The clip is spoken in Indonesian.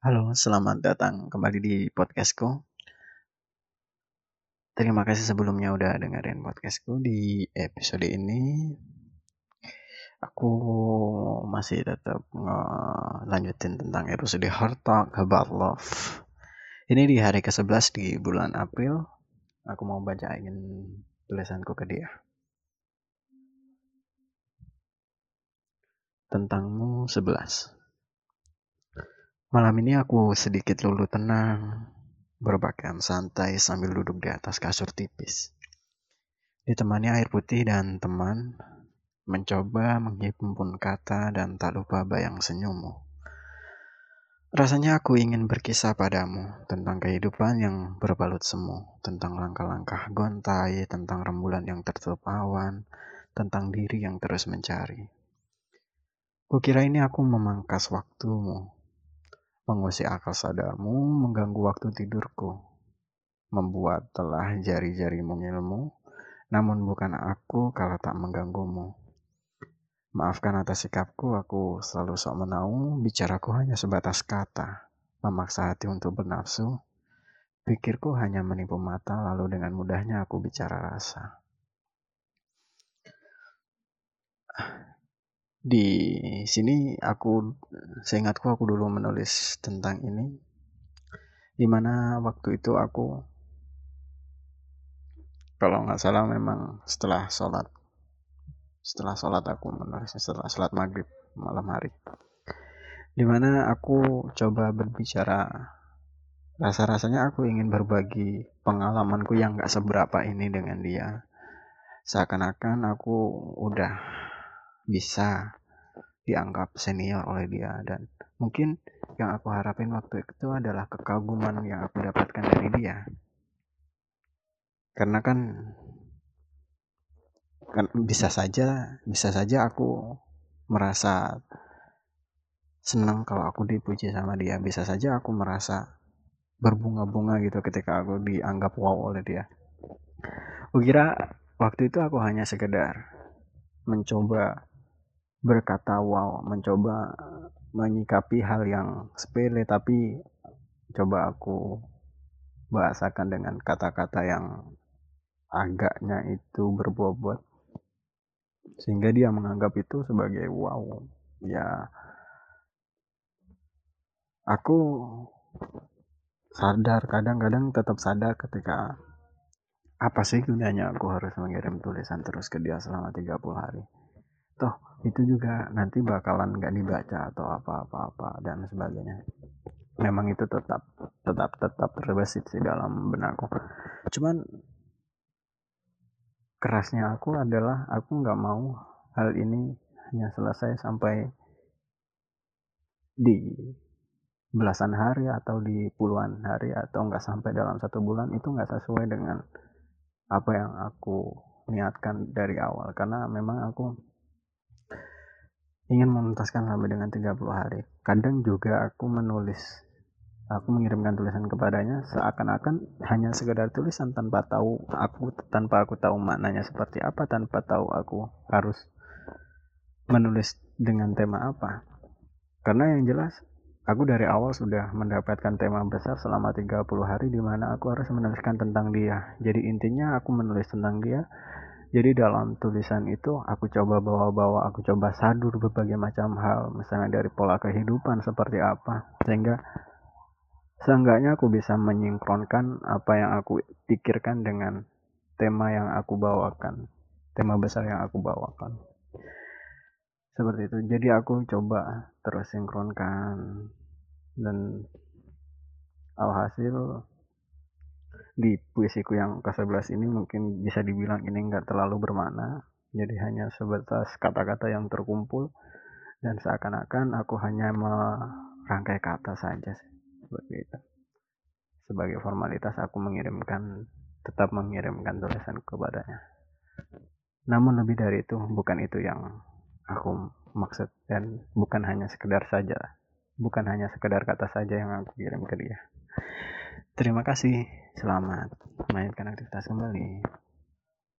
Halo, selamat datang kembali di podcastku. Terima kasih sebelumnya udah dengerin podcastku di episode ini. Aku masih tetap ngelanjutin tentang episode Heart Talk About Love. Ini di hari ke-11 di bulan April. Aku mau bacain tulisanku ke dia. Tentangmu 11. Malam ini aku sedikit lulu tenang, berpakaian santai sambil duduk di atas kasur tipis. Ditemani air putih dan teman, mencoba menghimpun kata dan tak lupa bayang senyummu. Rasanya aku ingin berkisah padamu tentang kehidupan yang berbalut semu, tentang langkah-langkah gontai, tentang rembulan yang tertutup awan, tentang diri yang terus mencari. Kukira ini aku memangkas waktumu, mengusik akal sadarmu, mengganggu waktu tidurku, membuat telah jari-jari mengilmu, namun bukan aku kalau tak mengganggumu. Maafkan atas sikapku, aku selalu sok menau, bicaraku hanya sebatas kata, memaksa hati untuk bernafsu, pikirku hanya menipu mata, lalu dengan mudahnya aku bicara rasa. Di sini aku seingatku aku dulu menulis tentang ini di mana waktu itu aku kalau nggak salah memang setelah sholat setelah sholat aku menulisnya setelah sholat maghrib malam hari. Di mana aku coba berbicara rasa-rasanya aku ingin berbagi pengalamanku yang nggak seberapa ini dengan dia. Seakan-akan aku udah bisa dianggap senior oleh dia. Dan mungkin yang aku harapin waktu itu adalah kekaguman yang aku dapatkan dari dia. Karena kan kan bisa saja bisa saja aku merasa senang kalau aku dipuji sama dia. Bisa saja aku merasa berbunga-bunga gitu ketika aku dianggap wow oleh dia. Kukira waktu itu aku hanya sekedar mencoba berkata wow, mencoba menyikapi hal yang sepele tapi coba aku bahasakan dengan kata-kata yang agaknya itu berbobot. Sehingga dia menganggap itu sebagai wow ya aku sadar kadang-kadang tetap sadar ketika apa sih gunanya aku harus mengirim tulisan terus ke dia selama 30 hari toh itu juga nanti bakalan nggak dibaca atau apa-apa-apa dan sebagainya. Memang itu tetap tetap tetap terbesit sih dalam benakku cuman kerasnya aku adalah aku nggak mau hal ini hanya selesai sampai di belasan hari atau di puluhan hari atau nggak sampai dalam satu bulan itu nggak sesuai dengan apa yang aku niatkan dari awal. Karena memang aku ingin menuntaskan sampai dengan 30 hari. Kadang juga aku menulis, aku mengirimkan tulisan kepadanya seakan-akan hanya sekedar tulisan tanpa tahu aku tanpa aku tahu maknanya seperti apa, tanpa tahu aku harus menulis dengan tema apa. Karena yang jelas aku dari awal sudah mendapatkan tema besar selama 30 hari di mana aku harus menuliskan tentang dia. Jadi intinya aku menulis tentang dia jadi dalam tulisan itu aku coba bawa-bawa, aku coba sadur berbagai macam hal, misalnya dari pola kehidupan seperti apa, sehingga seenggaknya aku bisa menyinkronkan apa yang aku pikirkan dengan tema yang aku bawakan, tema besar yang aku bawakan. Seperti itu. Jadi aku coba terus sinkronkan dan alhasil di puisiku yang ke-11 ini mungkin bisa dibilang ini enggak terlalu bermakna. Jadi hanya sebatas kata-kata yang terkumpul dan seakan-akan aku hanya merangkai kata saja seperti itu. Sebagai formalitas aku mengirimkan tetap mengirimkan tulisan kepadanya. Namun lebih dari itu bukan itu yang aku maksud dan bukan hanya sekedar saja bukan hanya sekedar kata saja yang aku kirim ke dia Terima kasih. Selamat memainkan aktivitas kembali.